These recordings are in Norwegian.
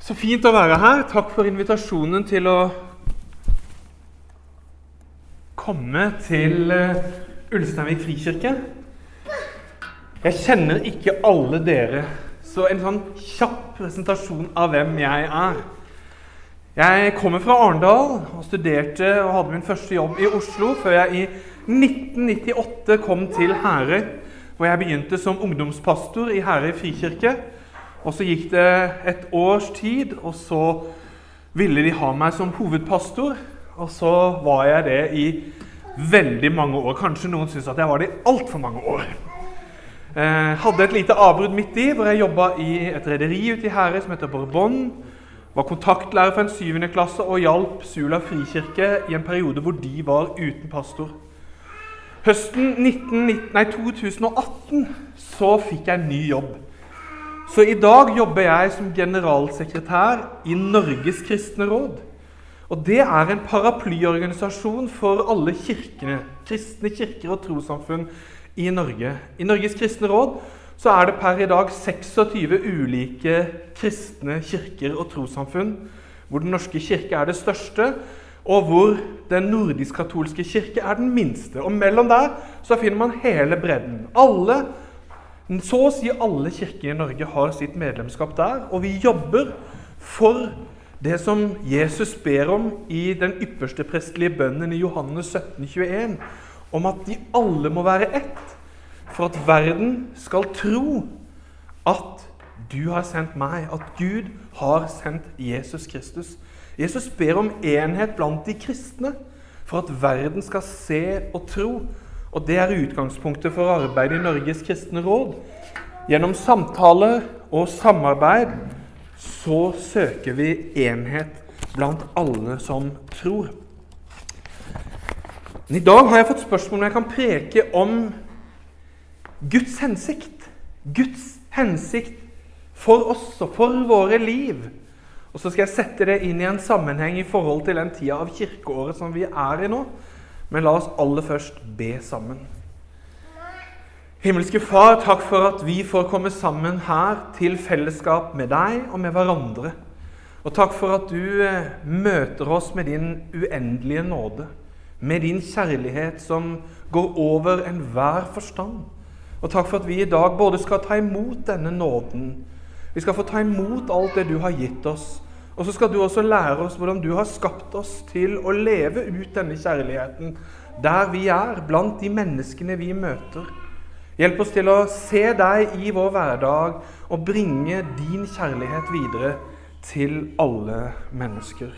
Så fint å være her. Takk for invitasjonen til å komme til uh, Ulsteinvik frikirke. Jeg kjenner ikke alle dere, så en sånn kjapp presentasjon av hvem jeg er. Jeg kommer fra Arendal og studerte og hadde min første jobb i Oslo før jeg i 1998 kom til Herøy, hvor jeg begynte som ungdomspastor i Herøy frikirke. Og så gikk det et års tid, og så ville de ha meg som hovedpastor. Og så var jeg det i veldig mange år. Kanskje noen syns at jeg var det i altfor mange år. Eh, hadde et lite avbrudd midt i, hvor jeg jobba i et rederi ute i Herøy som heter Bourbon. Var kontaktlærer for en syvende klasse og hjalp Sula frikirke i en periode hvor de var uten pastor. Høsten 19, nei, 2018 så fikk jeg en ny jobb. Så i dag jobber jeg som generalsekretær i Norges kristne råd. Og Det er en paraplyorganisasjon for alle kirkene, kristne kirker og trossamfunn i Norge. I Norges kristne råd så er det per i dag 26 ulike kristne kirker og trossamfunn, hvor Den norske kirke er det største, og hvor Den nordisk-katolske kirke er den minste. Og Mellom der så finner man hele bredden. Alle så å si alle kirker i Norge har sitt medlemskap der, og vi jobber for det som Jesus ber om i den ypperste prestelige bønnen i Johannes 17, 21, om at de alle må være ett, for at verden skal tro at du har sendt meg, at Gud har sendt Jesus Kristus. Jesus ber om enhet blant de kristne for at verden skal se og tro og Det er utgangspunktet for arbeidet i Norges kristne råd. Gjennom samtaler og samarbeid så søker vi enhet blant alle som tror. Men I dag har jeg fått spørsmål om jeg kan preke om Guds hensikt. Guds hensikt for oss og for våre liv. Og så skal jeg sette det inn i en sammenheng i forhold til den tida av kirkeåret som vi er i nå. Men la oss aller først be sammen. Himmelske Far, takk for at vi får komme sammen her til fellesskap med deg og med hverandre. Og takk for at du eh, møter oss med din uendelige nåde, med din kjærlighet som går over enhver forstand. Og takk for at vi i dag både skal ta imot denne nåden, vi skal få ta imot alt det du har gitt oss, og så skal du også lære oss hvordan du har skapt oss til å leve ut denne kjærligheten der vi er, blant de menneskene vi møter. Hjelp oss til å se deg i vår hverdag og bringe din kjærlighet videre til alle mennesker.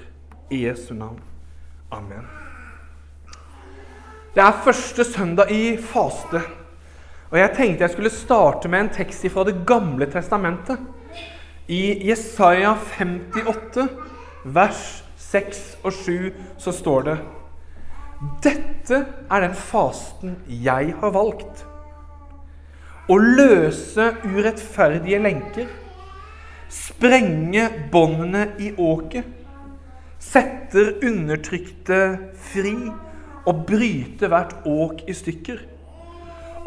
I Jesu navn. Amen. Det er første søndag i faste. Og jeg tenkte jeg skulle starte med en tekst fra Det gamle testamentet. I Jesaja 58, vers 6 og 7, så står det Dette er den fasten jeg har valgt. Å løse urettferdige lenker, sprenge båndene i åket, setter undertrykte fri og bryte hvert åk i stykker.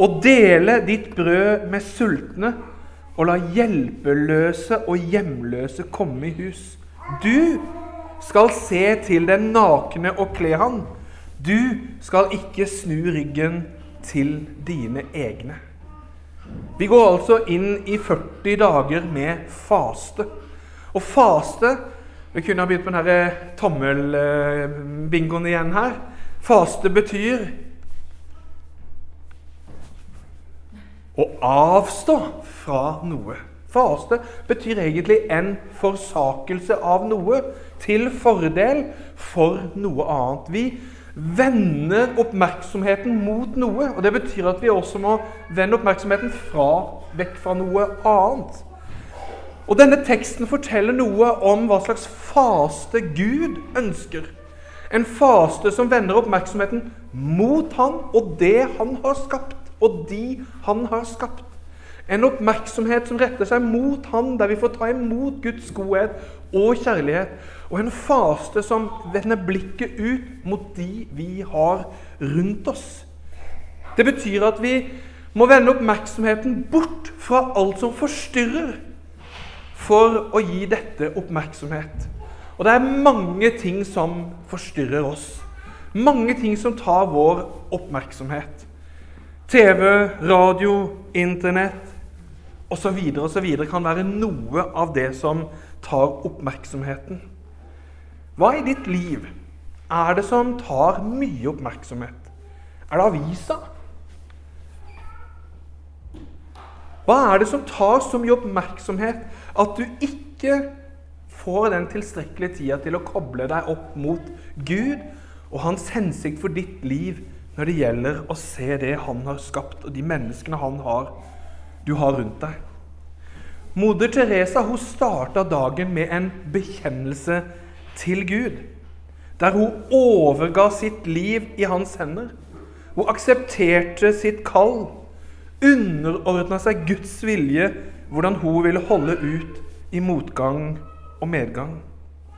Og dele ditt brød med sultne og la hjelpeløse og hjemløse komme i hus. Du skal se til den nakne og kle han. Du skal ikke snu ryggen til dine egne. Vi går altså inn i 40 dager med faste. Og faste Vi kunne ha begynt med denne tommelbingoen igjen her. Faste betyr å avstå fra noe. Faste betyr egentlig en forsakelse av noe til fordel for noe annet. Vi vender oppmerksomheten mot noe, og det betyr at vi også må vende oppmerksomheten fra, vekk fra noe annet. Og Denne teksten forteller noe om hva slags faste Gud ønsker. En faste som vender oppmerksomheten mot Han og det Han har skapt og de han har skapt. En oppmerksomhet som retter seg mot han, der vi får ta imot Guds godhet og kjærlighet. Og en faste som vender blikket ut mot de vi har rundt oss. Det betyr at vi må vende oppmerksomheten bort fra alt som forstyrrer. for å gi dette oppmerksomhet. Og det er mange ting som forstyrrer oss. Mange ting som tar vår oppmerksomhet. TV, radio, Internett osv. osv. kan være noe av det som tar oppmerksomheten. Hva i ditt liv er det som tar mye oppmerksomhet? Er det avisa? Hva er det som tar så mye oppmerksomhet at du ikke får den tilstrekkelige tida til å koble deg opp mot Gud og hans hensikt for ditt liv når det gjelder å se det han har skapt, og de menneskene han har, du har rundt deg? Moder Teresa hun starta dagen med en bekjennelse til Gud. Der hun overga sitt liv i hans hender. Hun aksepterte sitt kall. Underordna seg Guds vilje, hvordan hun ville holde ut i motgang og medgang.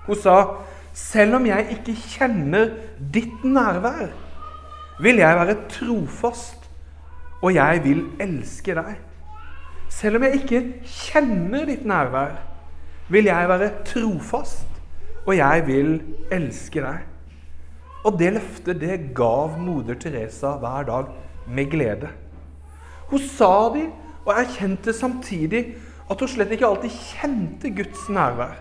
Hun sa, 'Selv om jeg ikke kjenner ditt nærvær, vil jeg være trofast, og jeg vil elske deg.' Selv om jeg ikke kjenner ditt nærvær, vil jeg være trofast, og jeg vil elske deg. Og det løftet det gav moder Teresa hver dag med glede. Hun sa de og erkjente samtidig at hun slett ikke alltid kjente Guds nærvær.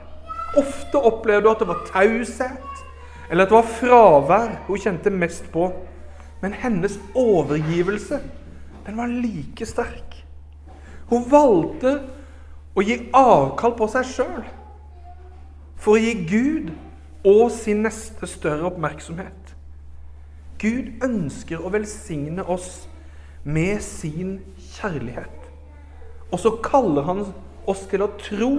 Ofte opplevde hun at det var taushet, eller at det var fravær hun kjente mest på. Men hennes overgivelse, den var like sterk. Hun valgte å gi avkall på seg sjøl for å gi Gud og sin neste større oppmerksomhet. Gud ønsker å velsigne oss med sin kjærlighet. Og så kaller han oss til å tro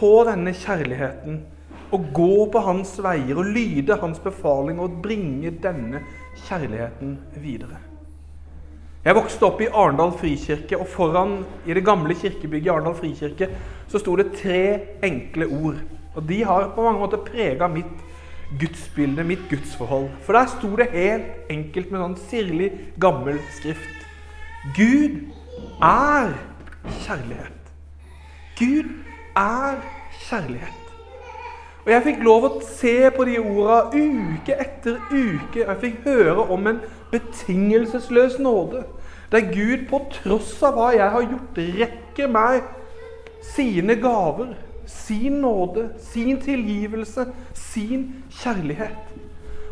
på denne kjærligheten og gå på hans veier og lyde hans befaling og bringe denne kjærligheten videre. Jeg vokste opp i Arendal frikirke, og foran i det gamle kirkebygget i Arendal frikirke så sto det tre enkle ord. Og de har på mange måter prega mitt gudsbilde, mitt gudsforhold. For der sto det helt enkelt med sånn sirlig, gammel skrift. Gud er kjærlighet. Gud er kjærlighet. Og Jeg fikk lov å se på de orda uke etter uke. Jeg fikk høre om en betingelsesløs nåde. Der Gud, på tross av hva jeg har gjort, rekker meg sine gaver, sin nåde, sin tilgivelse, sin kjærlighet.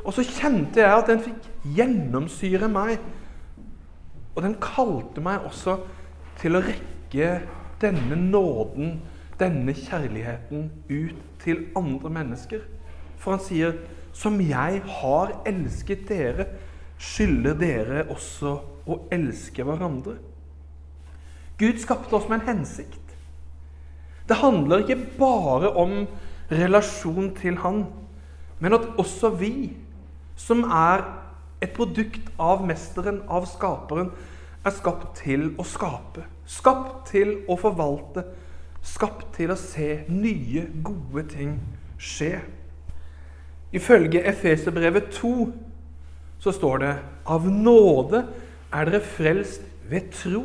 Og så kjente jeg at den fikk gjennomsyre meg. Og den kalte meg også til å rekke denne nåden, denne kjærligheten, ut til andre mennesker. For han sier, 'Som jeg har elsket dere, skylder dere også å elske hverandre. Gud skapte oss med en hensikt. Det handler ikke bare om relasjon til Han, men at også vi, som er et produkt av Mesteren, av Skaperen, er skapt til å skape. Skapt til å forvalte. Skapt til å se nye, gode ting skje. Ifølge Efeserbrevet 2 så står det av nåde er dere frelst ved tro.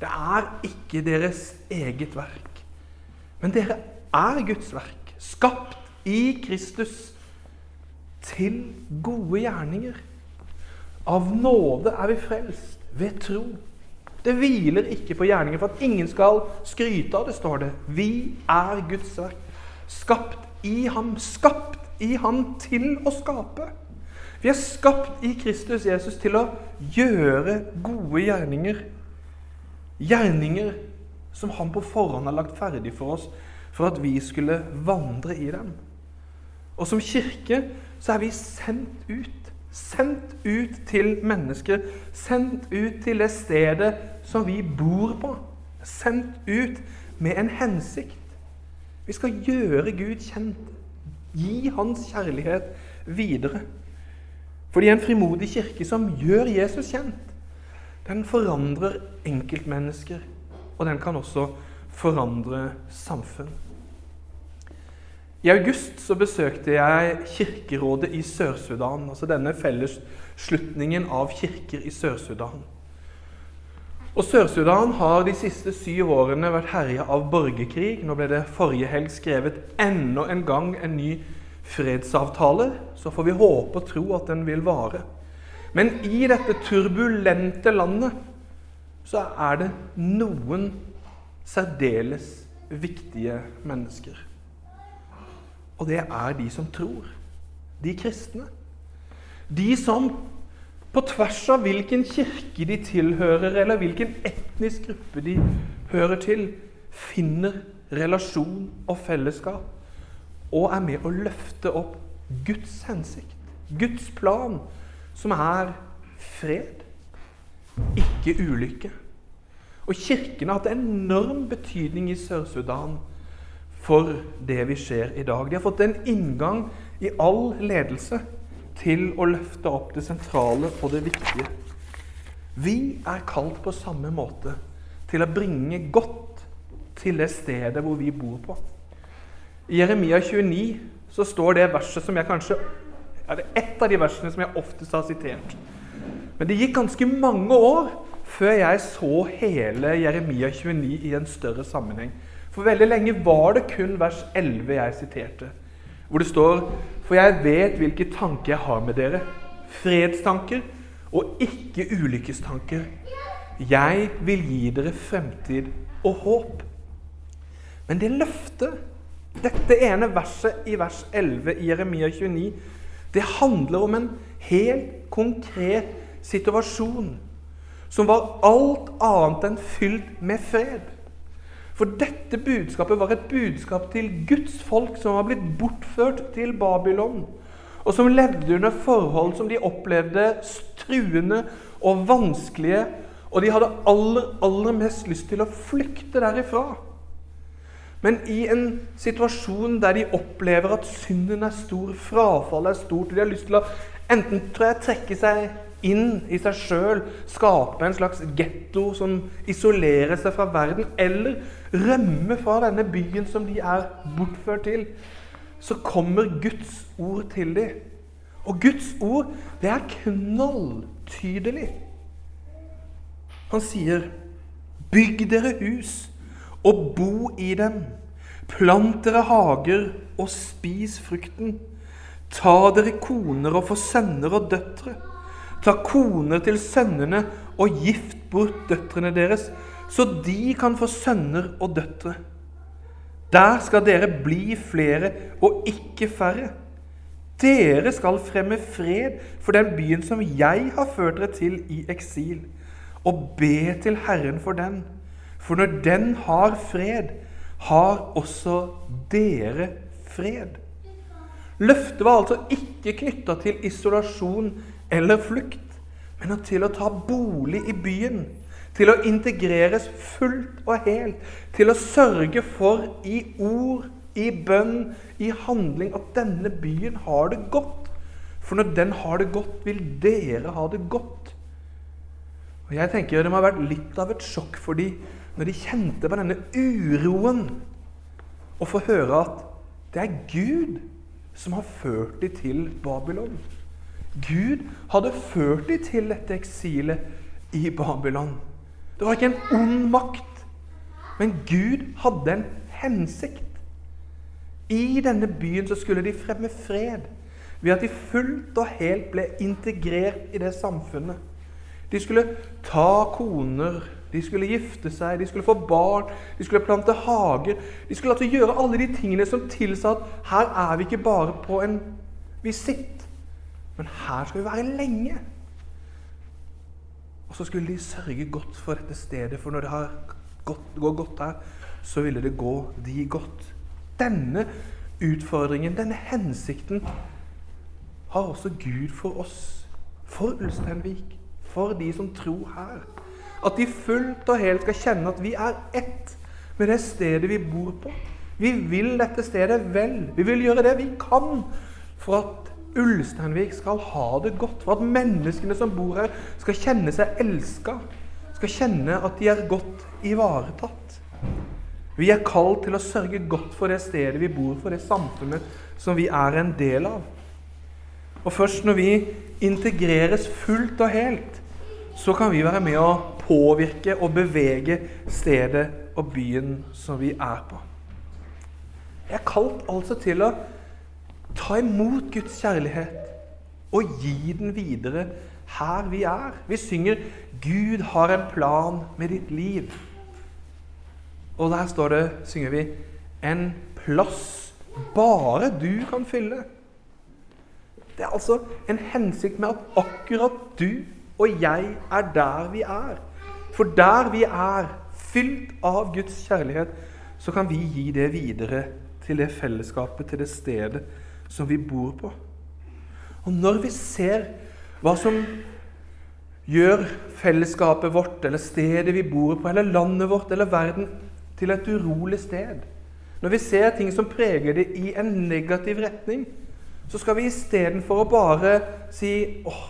Det er ikke deres eget verk, men dere er Guds verk, skapt i Kristus til gode gjerninger. Av nåde er vi frelst ved tro. Det hviler ikke på gjerninger for at ingen skal skryte av det, står det. Vi er Guds verk, skapt i ham, skapt i ham til å skape. Vi er skapt i Kristus Jesus til å gjøre gode gjerninger. Gjerninger som han på forhånd har lagt ferdig for oss for at vi skulle vandre i dem. Og som kirke så er vi sendt ut. Sendt ut til mennesker. Sendt ut til det stedet som vi bor på. Sendt ut med en hensikt. Vi skal gjøre Gud kjent. Gi Hans kjærlighet videre. Fordi en frimodig kirke som gjør Jesus kjent, den forandrer enkeltmennesker. Og den kan også forandre samfunn. I august så besøkte jeg Kirkerådet i Sør-Sudan. Altså denne fellesslutningen av kirker i Sør-Sudan. Og Sør-Sudan har de siste syv årene vært herja av borgerkrig. Nå ble det forrige helg skrevet enda en gang en ny fredsavtale. Så får vi håpe og tro at den vil vare. Men i dette turbulente landet så er det noen særdeles viktige mennesker. Og det er de som tror. De kristne. De som på tvers av hvilken kirke de tilhører, eller hvilken etnisk gruppe de hører til, finner relasjon og fellesskap og er med å løfte opp Guds hensikt, Guds plan, som er fred, ikke ulykke. Og Kirken har hatt enorm betydning i Sør-Sudan for det vi ser i dag. De har fått en inngang i all ledelse til å løfte opp det sentrale og det viktige. Vi er kalt på samme måte til å bringe godt til det stedet hvor vi bor på. I Jeremia 29 så står det verset som jeg kanskje ja, Det er av de versene som jeg oftest har sitert. Men det gikk ganske mange år før jeg så hele Jeremia 29 i en større sammenheng. For veldig lenge var det kun vers 11 jeg siterte, hvor det står For jeg vet hvilke tanker jeg har med dere. Fredstanker og ikke ulykkestanker. Jeg vil gi dere fremtid og håp. Men det løftet, dette ene verset i vers 11 i Jeremia 29, det handler om en helt konkret situasjon som var alt annet enn fylt med fred. For dette budskapet var et budskap til Guds folk som var blitt bortført til Babylon, og som levde under forhold som de opplevde struende og vanskelige, og de hadde aller, aller mest lyst til å flykte derifra. Men i en situasjon der de opplever at synden er stor, frafallet er stort, og de har lyst til å enten tror jeg, trekke seg inn i seg sjøl, skape en slags getto som isolerer seg fra verden, eller rømme fra denne byen som de er bortført til, så kommer Guds ord til dem. Og Guds ord, det er knalltydelig. Han sier, 'Bygg dere hus og bo i dem.' 'Plant dere hager og spis frukten.' 'Ta dere koner og få sønner og døtre.' Ta koner til sønnene og gift bort døtrene deres, så de kan få sønner og døtre. Der skal dere bli flere og ikke færre. Dere skal fremme fred for den byen som jeg har ført dere til i eksil, og be til Herren for den. For når den har fred, har også dere fred. Løftet var altså ikke knytta til isolasjon eller flukt, men til å ta bolig i byen. Til å integreres fullt og helt. Til å sørge for i ord, i bønn, i handling at denne byen har det godt. For når den har det godt, vil dere ha det godt. Og jeg tenker Det må ha vært litt av et sjokk for de når de kjente på denne uroen, å få høre at det er Gud som har ført de til Babylon. Gud hadde ført dem til dette eksilet i Babylon. Det var ikke en ond makt, men Gud hadde en hensikt. I denne byen så skulle de fremme fred ved at de fullt og helt ble integrert i det samfunnet. De skulle ta koner, de skulle gifte seg, de skulle få barn, de skulle plante hager. De skulle altså gjøre alle de tingene som tilsa at her er vi ikke bare på en visitt. Men her skal vi være lenge. Og så skulle de sørge godt for dette stedet, for når det har gått, går godt her, så ville det gå de godt. Denne utfordringen, denne hensikten, har også Gud for oss. For Ulsteinvik. For de som tror her. At de fullt og helt skal kjenne at vi er ett med det stedet vi bor på. Vi vil dette stedet vel. Vi vil gjøre det vi kan for at Ulsteinvik skal ha det godt, for at menneskene som bor her, skal kjenne seg elska. Skal kjenne at de er godt ivaretatt. Vi er kalt til å sørge godt for det stedet vi bor, for det samfunnet som vi er en del av. Og først når vi integreres fullt og helt, så kan vi være med å påvirke og bevege stedet og byen som vi er på. Jeg er kalt altså til å ta imot Guds kjærlighet og gi den videre her vi er. Vi synger 'Gud har en plan med ditt liv'. Og der står det, synger vi, 'en plass bare du kan fylle'. Det er altså en hensikt med at akkurat du og jeg er der vi er. For der vi er, fylt av Guds kjærlighet, så kan vi gi det videre til det fellesskapet, til det stedet som vi bor på. Og når vi ser hva som gjør fellesskapet vårt, eller stedet vi bor på, eller landet vårt, eller verden, til et urolig sted Når vi ser ting som preger det i en negativ retning, så skal vi istedenfor å bare si åh,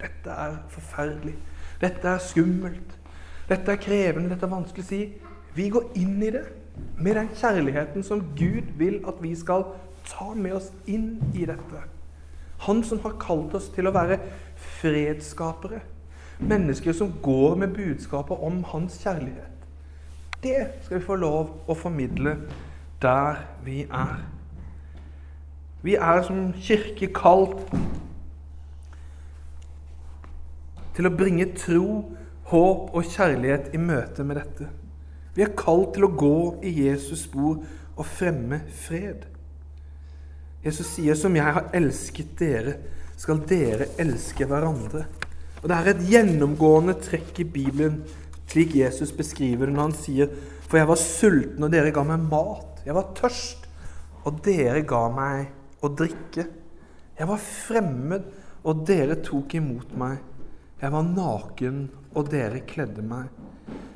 dette er forferdelig, dette er skummelt, dette er krevende, dette er vanskelig. Å si Vi går inn i det med den kjærligheten som Gud vil at vi skal ta med oss inn i dette. Han som har kalt oss til å være fredsskapere. Mennesker som går med budskapet om hans kjærlighet. Det skal vi få lov å formidle der vi er. Vi er som kirke kalt til å bringe tro, håp og kjærlighet i møte med dette. Vi er kalt til å gå i Jesus' spor og fremme fred. Jesus sier, 'Som jeg har elsket dere, skal dere elske hverandre'. Og Det er et gjennomgående trekk i Bibelen, slik Jesus beskriver det når han sier, 'For jeg var sulten, og dere ga meg mat.' 'Jeg var tørst, og dere ga meg å drikke.' 'Jeg var fremmed, og dere tok imot meg.' 'Jeg var naken, og dere kledde meg.'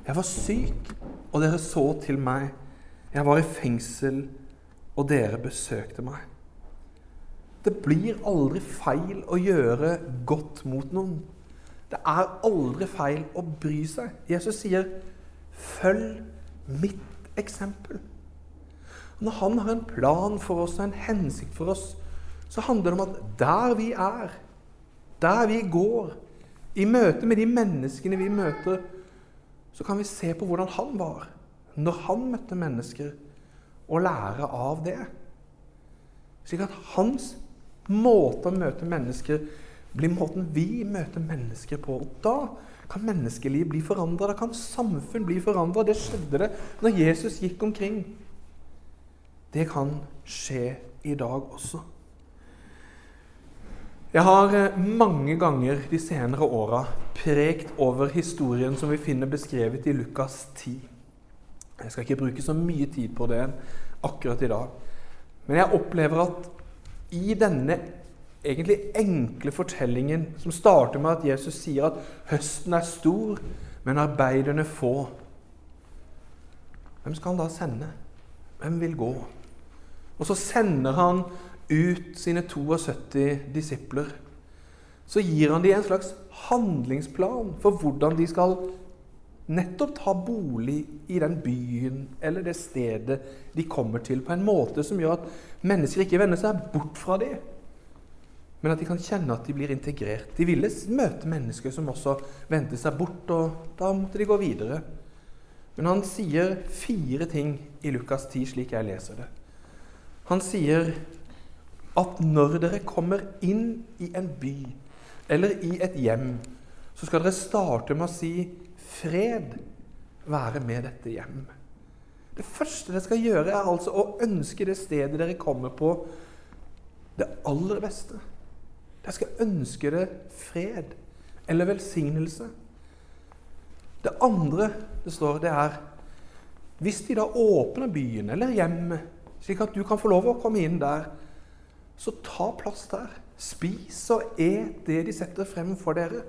'Jeg var syk, og dere så til meg.' 'Jeg var i fengsel, og dere besøkte meg.' Det blir aldri feil å gjøre godt mot noen. Det er aldri feil å bry seg. Jesus sier 'følg mitt eksempel'. Når han har en plan for oss og en hensikt for oss, så handler det om at der vi er, der vi går, i møte med de menneskene vi møter, så kan vi se på hvordan han var når han møtte mennesker, og lære av det. Slik at hans måte å møte mennesker blir måten vi møter mennesker på. Og da kan menneskeliv bli forandra. Da kan samfunn bli forandra. Det skjedde det når Jesus gikk omkring. Det kan skje i dag også. Jeg har eh, mange ganger de senere åra prekt over historien som vi finner beskrevet i Lukas 10. Jeg skal ikke bruke så mye tid på det akkurat i dag. Men jeg opplever at i denne egentlig enkle fortellingen som starter med at Jesus sier at høsten er stor, men arbeiderne få. Hvem skal han da sende? Hvem vil gå? Og så sender han ut sine 72 disipler. Så gir han dem en slags handlingsplan for hvordan de skal nettopp ta bolig i den byen eller det stedet de kommer til, på en måte som gjør at mennesker ikke vender seg bort fra dem, men at de kan kjenne at de blir integrert. De ville møte mennesker som også vendte seg bort, og da måtte de gå videre. Men han sier fire ting i Lukas 10, slik jeg leser det. Han sier at når dere kommer inn i en by eller i et hjem, så skal dere starte med å si fred være med dette hjem. Det første dere skal gjøre, er altså å ønske det stedet dere kommer på, det aller beste. Dere skal ønske det fred eller velsignelse. Det andre det står, det er hvis de da åpner byen eller hjemmet, slik at du kan få lov å komme inn der, så ta plass der. Spis og et det de setter frem for dere.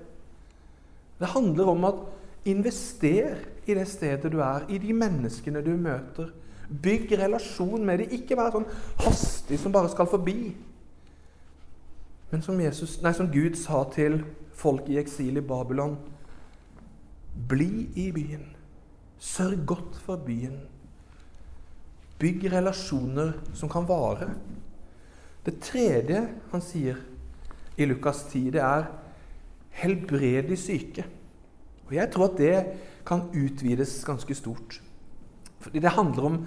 Det handler om at Invester i det stedet du er, i de menneskene du møter. Bygg relasjon med dem. Ikke vær sånn hastig som bare skal forbi. Men som, Jesus, nei, som Gud sa til folk i eksil i Babylon Bli i byen. Sørg godt for byen. Bygg relasjoner som kan vare. Det tredje han sier i Lukas 10, det er helbred de syke. Og jeg tror at det kan utvides ganske stort. Fordi det handler om,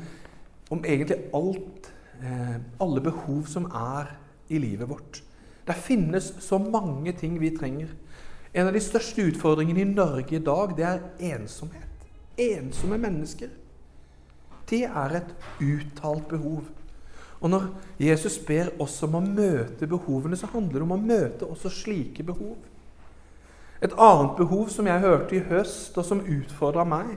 om egentlig alt, eh, alle behov som er i livet vårt. Det finnes så mange ting vi trenger. En av de største utfordringene i Norge i dag, det er ensomhet. Ensomme mennesker. Det er et uttalt behov. Og når Jesus ber oss om å møte behovene, så handler det om å møte også slike behov. Et annet behov som jeg hørte i høst, og som utfordra meg,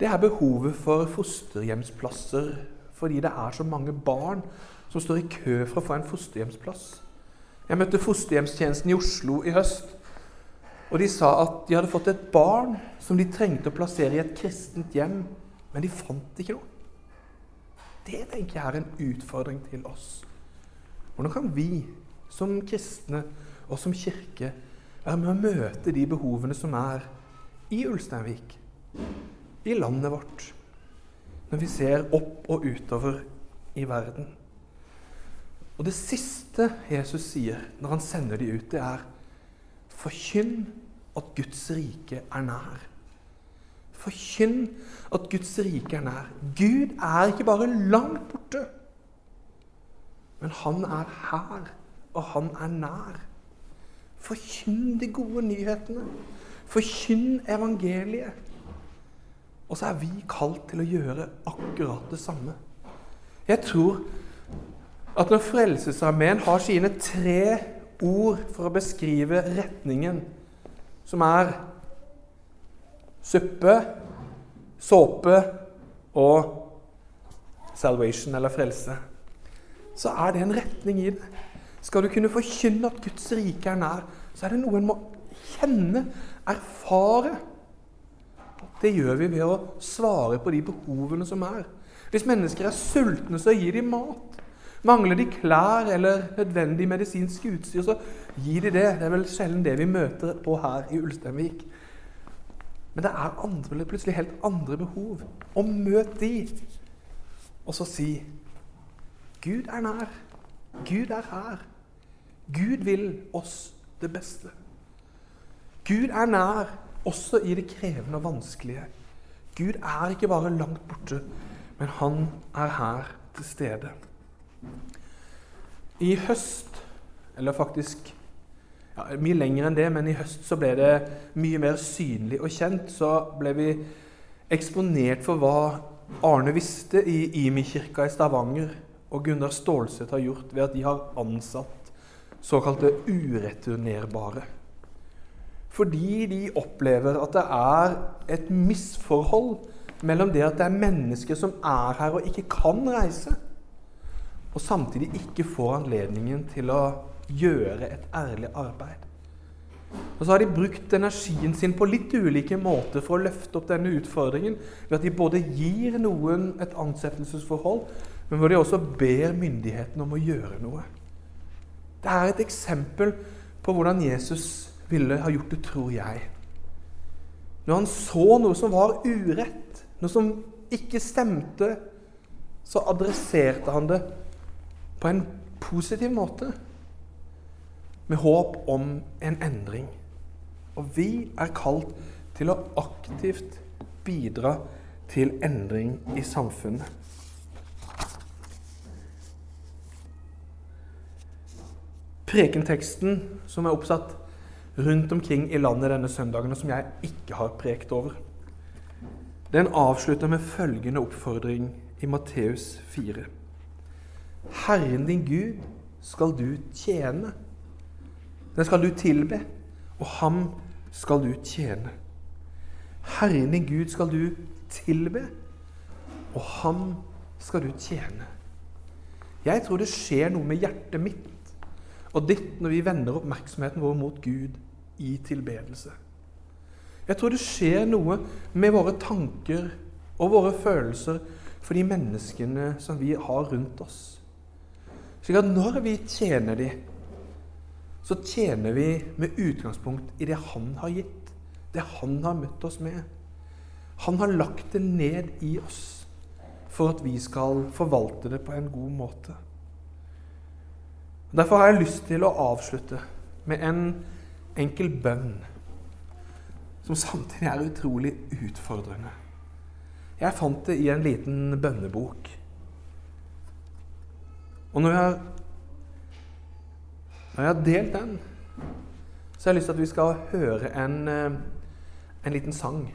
det er behovet for fosterhjemsplasser fordi det er så mange barn som står i kø for å få en fosterhjemsplass. Jeg møtte fosterhjemstjenesten i Oslo i høst. Og De sa at de hadde fått et barn som de trengte å plassere i et kristent hjem, men de fant ikke noe. Det tenker jeg er en utfordring til oss. Hvordan kan vi som kristne og som kirke være med å møte de behovene som er i Ulsteinvik, i landet vårt, når vi ser opp og utover i verden? Og det siste Jesus sier når han sender de ut, det er Forkynn at Guds rike er nær. Forkynn at Guds rike er nær. Gud er ikke bare langt borte, men han er her, og han er nær. Forkynn de gode nyhetene. Forkynn evangeliet. Og så er vi kalt til å gjøre akkurat det samme. Jeg tror at når Frelsesarmeen har sine tre ord for å beskrive retningen, som er suppe, såpe og salvation, eller frelse, så er det en retning i det. Skal du kunne forkynne at Guds rike er nær, så er det noe en må kjenne, erfare. Det gjør vi ved å svare på de behovene som er. Hvis mennesker er sultne, så gir de mat. Mangler de klær eller nødvendig medisinsk utstyr, så gir de det. Det er vel sjelden det vi møter på her i Ulsteinvik. Men det er andre, plutselig helt andre behov. Og møt de. Og så si Gud er nær. Gud er her. Gud vil oss det beste. Gud er nær også i det krevende og vanskelige. Gud er ikke bare langt borte, men han er her til stede. I høst, eller faktisk ja, mye lenger enn det, men i høst så ble det mye mer synlig og kjent. Så ble vi eksponert for hva Arne visste i Imi-kirka i Stavanger og Gunnar Stålseth har gjort ved at de har ansatt såkalte ureturnerbare. Fordi de opplever at det er et misforhold mellom det at det er mennesker som er her og ikke kan reise, og samtidig ikke får anledningen til å gjøre et ærlig arbeid. Og så har de brukt energien sin på litt ulike måter for å løfte opp denne utfordringen ved at de både gir noen et ansettelsesforhold, men hvor de også ber myndighetene om å gjøre noe. Det er et eksempel på hvordan Jesus ville ha gjort det, tror jeg. Når han så noe som var urett, noe som ikke stemte, så adresserte han det på en positiv måte med håp om en endring. Og vi er kalt til å aktivt bidra til endring i samfunnet. Prekenteksten som er oppsatt rundt omkring i landet denne søndagen, og som jeg ikke har prekt over, den avslutter med følgende oppfordring i Matteus 4. Herren din Gud skal du tjene den skal du tilbe, og ham skal du tjene. Herren din Gud skal du tilbe, og ham skal du tjene. Jeg tror det skjer noe med hjertet mitt og ditt når vi vender oppmerksomheten vår mot Gud i tilbedelse. Jeg tror det skjer noe med våre tanker og våre følelser for de menneskene som vi har rundt oss. Slik at når vi tjener dem, så tjener vi med utgangspunkt i det han har gitt, det han har møtt oss med. Han har lagt det ned i oss for at vi skal forvalte det på en god måte. Derfor har jeg lyst til å avslutte med en enkel bønn som samtidig er utrolig utfordrende. Jeg fant det i en liten bønnebok. Og når jeg har, når jeg har delt den, så har jeg lyst til at vi skal høre en, eh, en liten sang.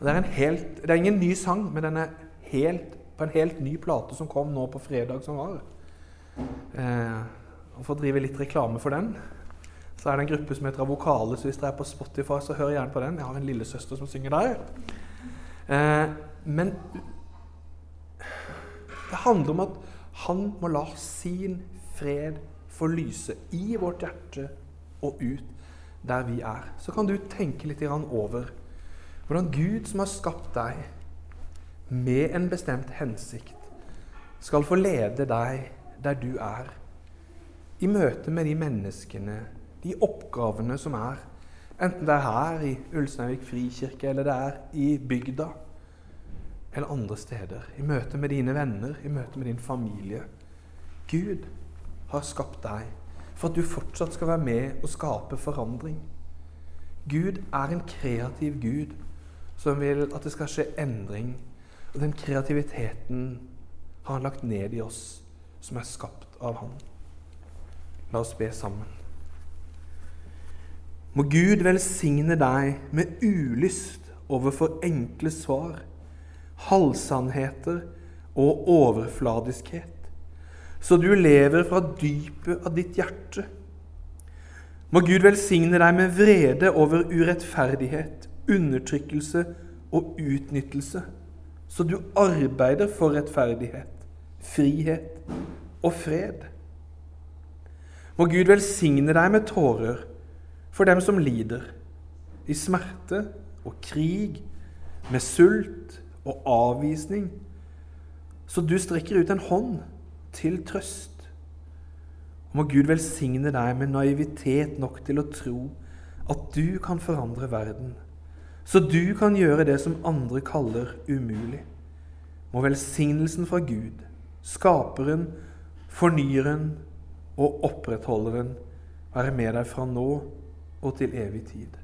Det, er helt, det er ingen ny sang, men den er helt, på en helt ny plate som kom nå på fredag som var. Eh, og For å drive litt reklame for den, så er det en gruppe som heter Avokale. Så hvis dere er på Spotify, så hør gjerne på den. Jeg har en lillesøster som synger der. Eh, men det handler om at han må la sin fred få lyse i vårt hjerte og ut der vi er. Så kan du tenke litt over hvordan Gud, som har skapt deg med en bestemt hensikt, skal få lede deg der du er, i møte med de menneskene, de oppgavene som er, enten det er her i Ulsteinvik frikirke, eller det er i bygda, eller andre steder, i møte med dine venner, i møte med din familie. Gud har skapt deg for at du fortsatt skal være med og skape forandring. Gud er en kreativ Gud som vil at det skal skje endring. Og den kreativiteten har han lagt ned i oss, som er skapt av Han. La oss be sammen. Må Gud velsigne deg med ulyst overfor enkle svar, halvsannheter og overfladiskhet så du lever fra dypet av ditt hjerte. Må Gud velsigne deg med vrede over urettferdighet, undertrykkelse og utnyttelse, så du arbeider for rettferdighet, frihet og fred. Må Gud velsigne deg med tårer for dem som lider, i smerte og krig, med sult og avvisning, så du strekker ut en hånd til trøst. Må Gud velsigne deg med naivitet nok til å tro at du kan forandre verden, så du kan gjøre det som andre kaller umulig. Må velsignelsen fra Gud, skaperen, fornyeren og opprettholderen, være med deg fra nå og til evig tid.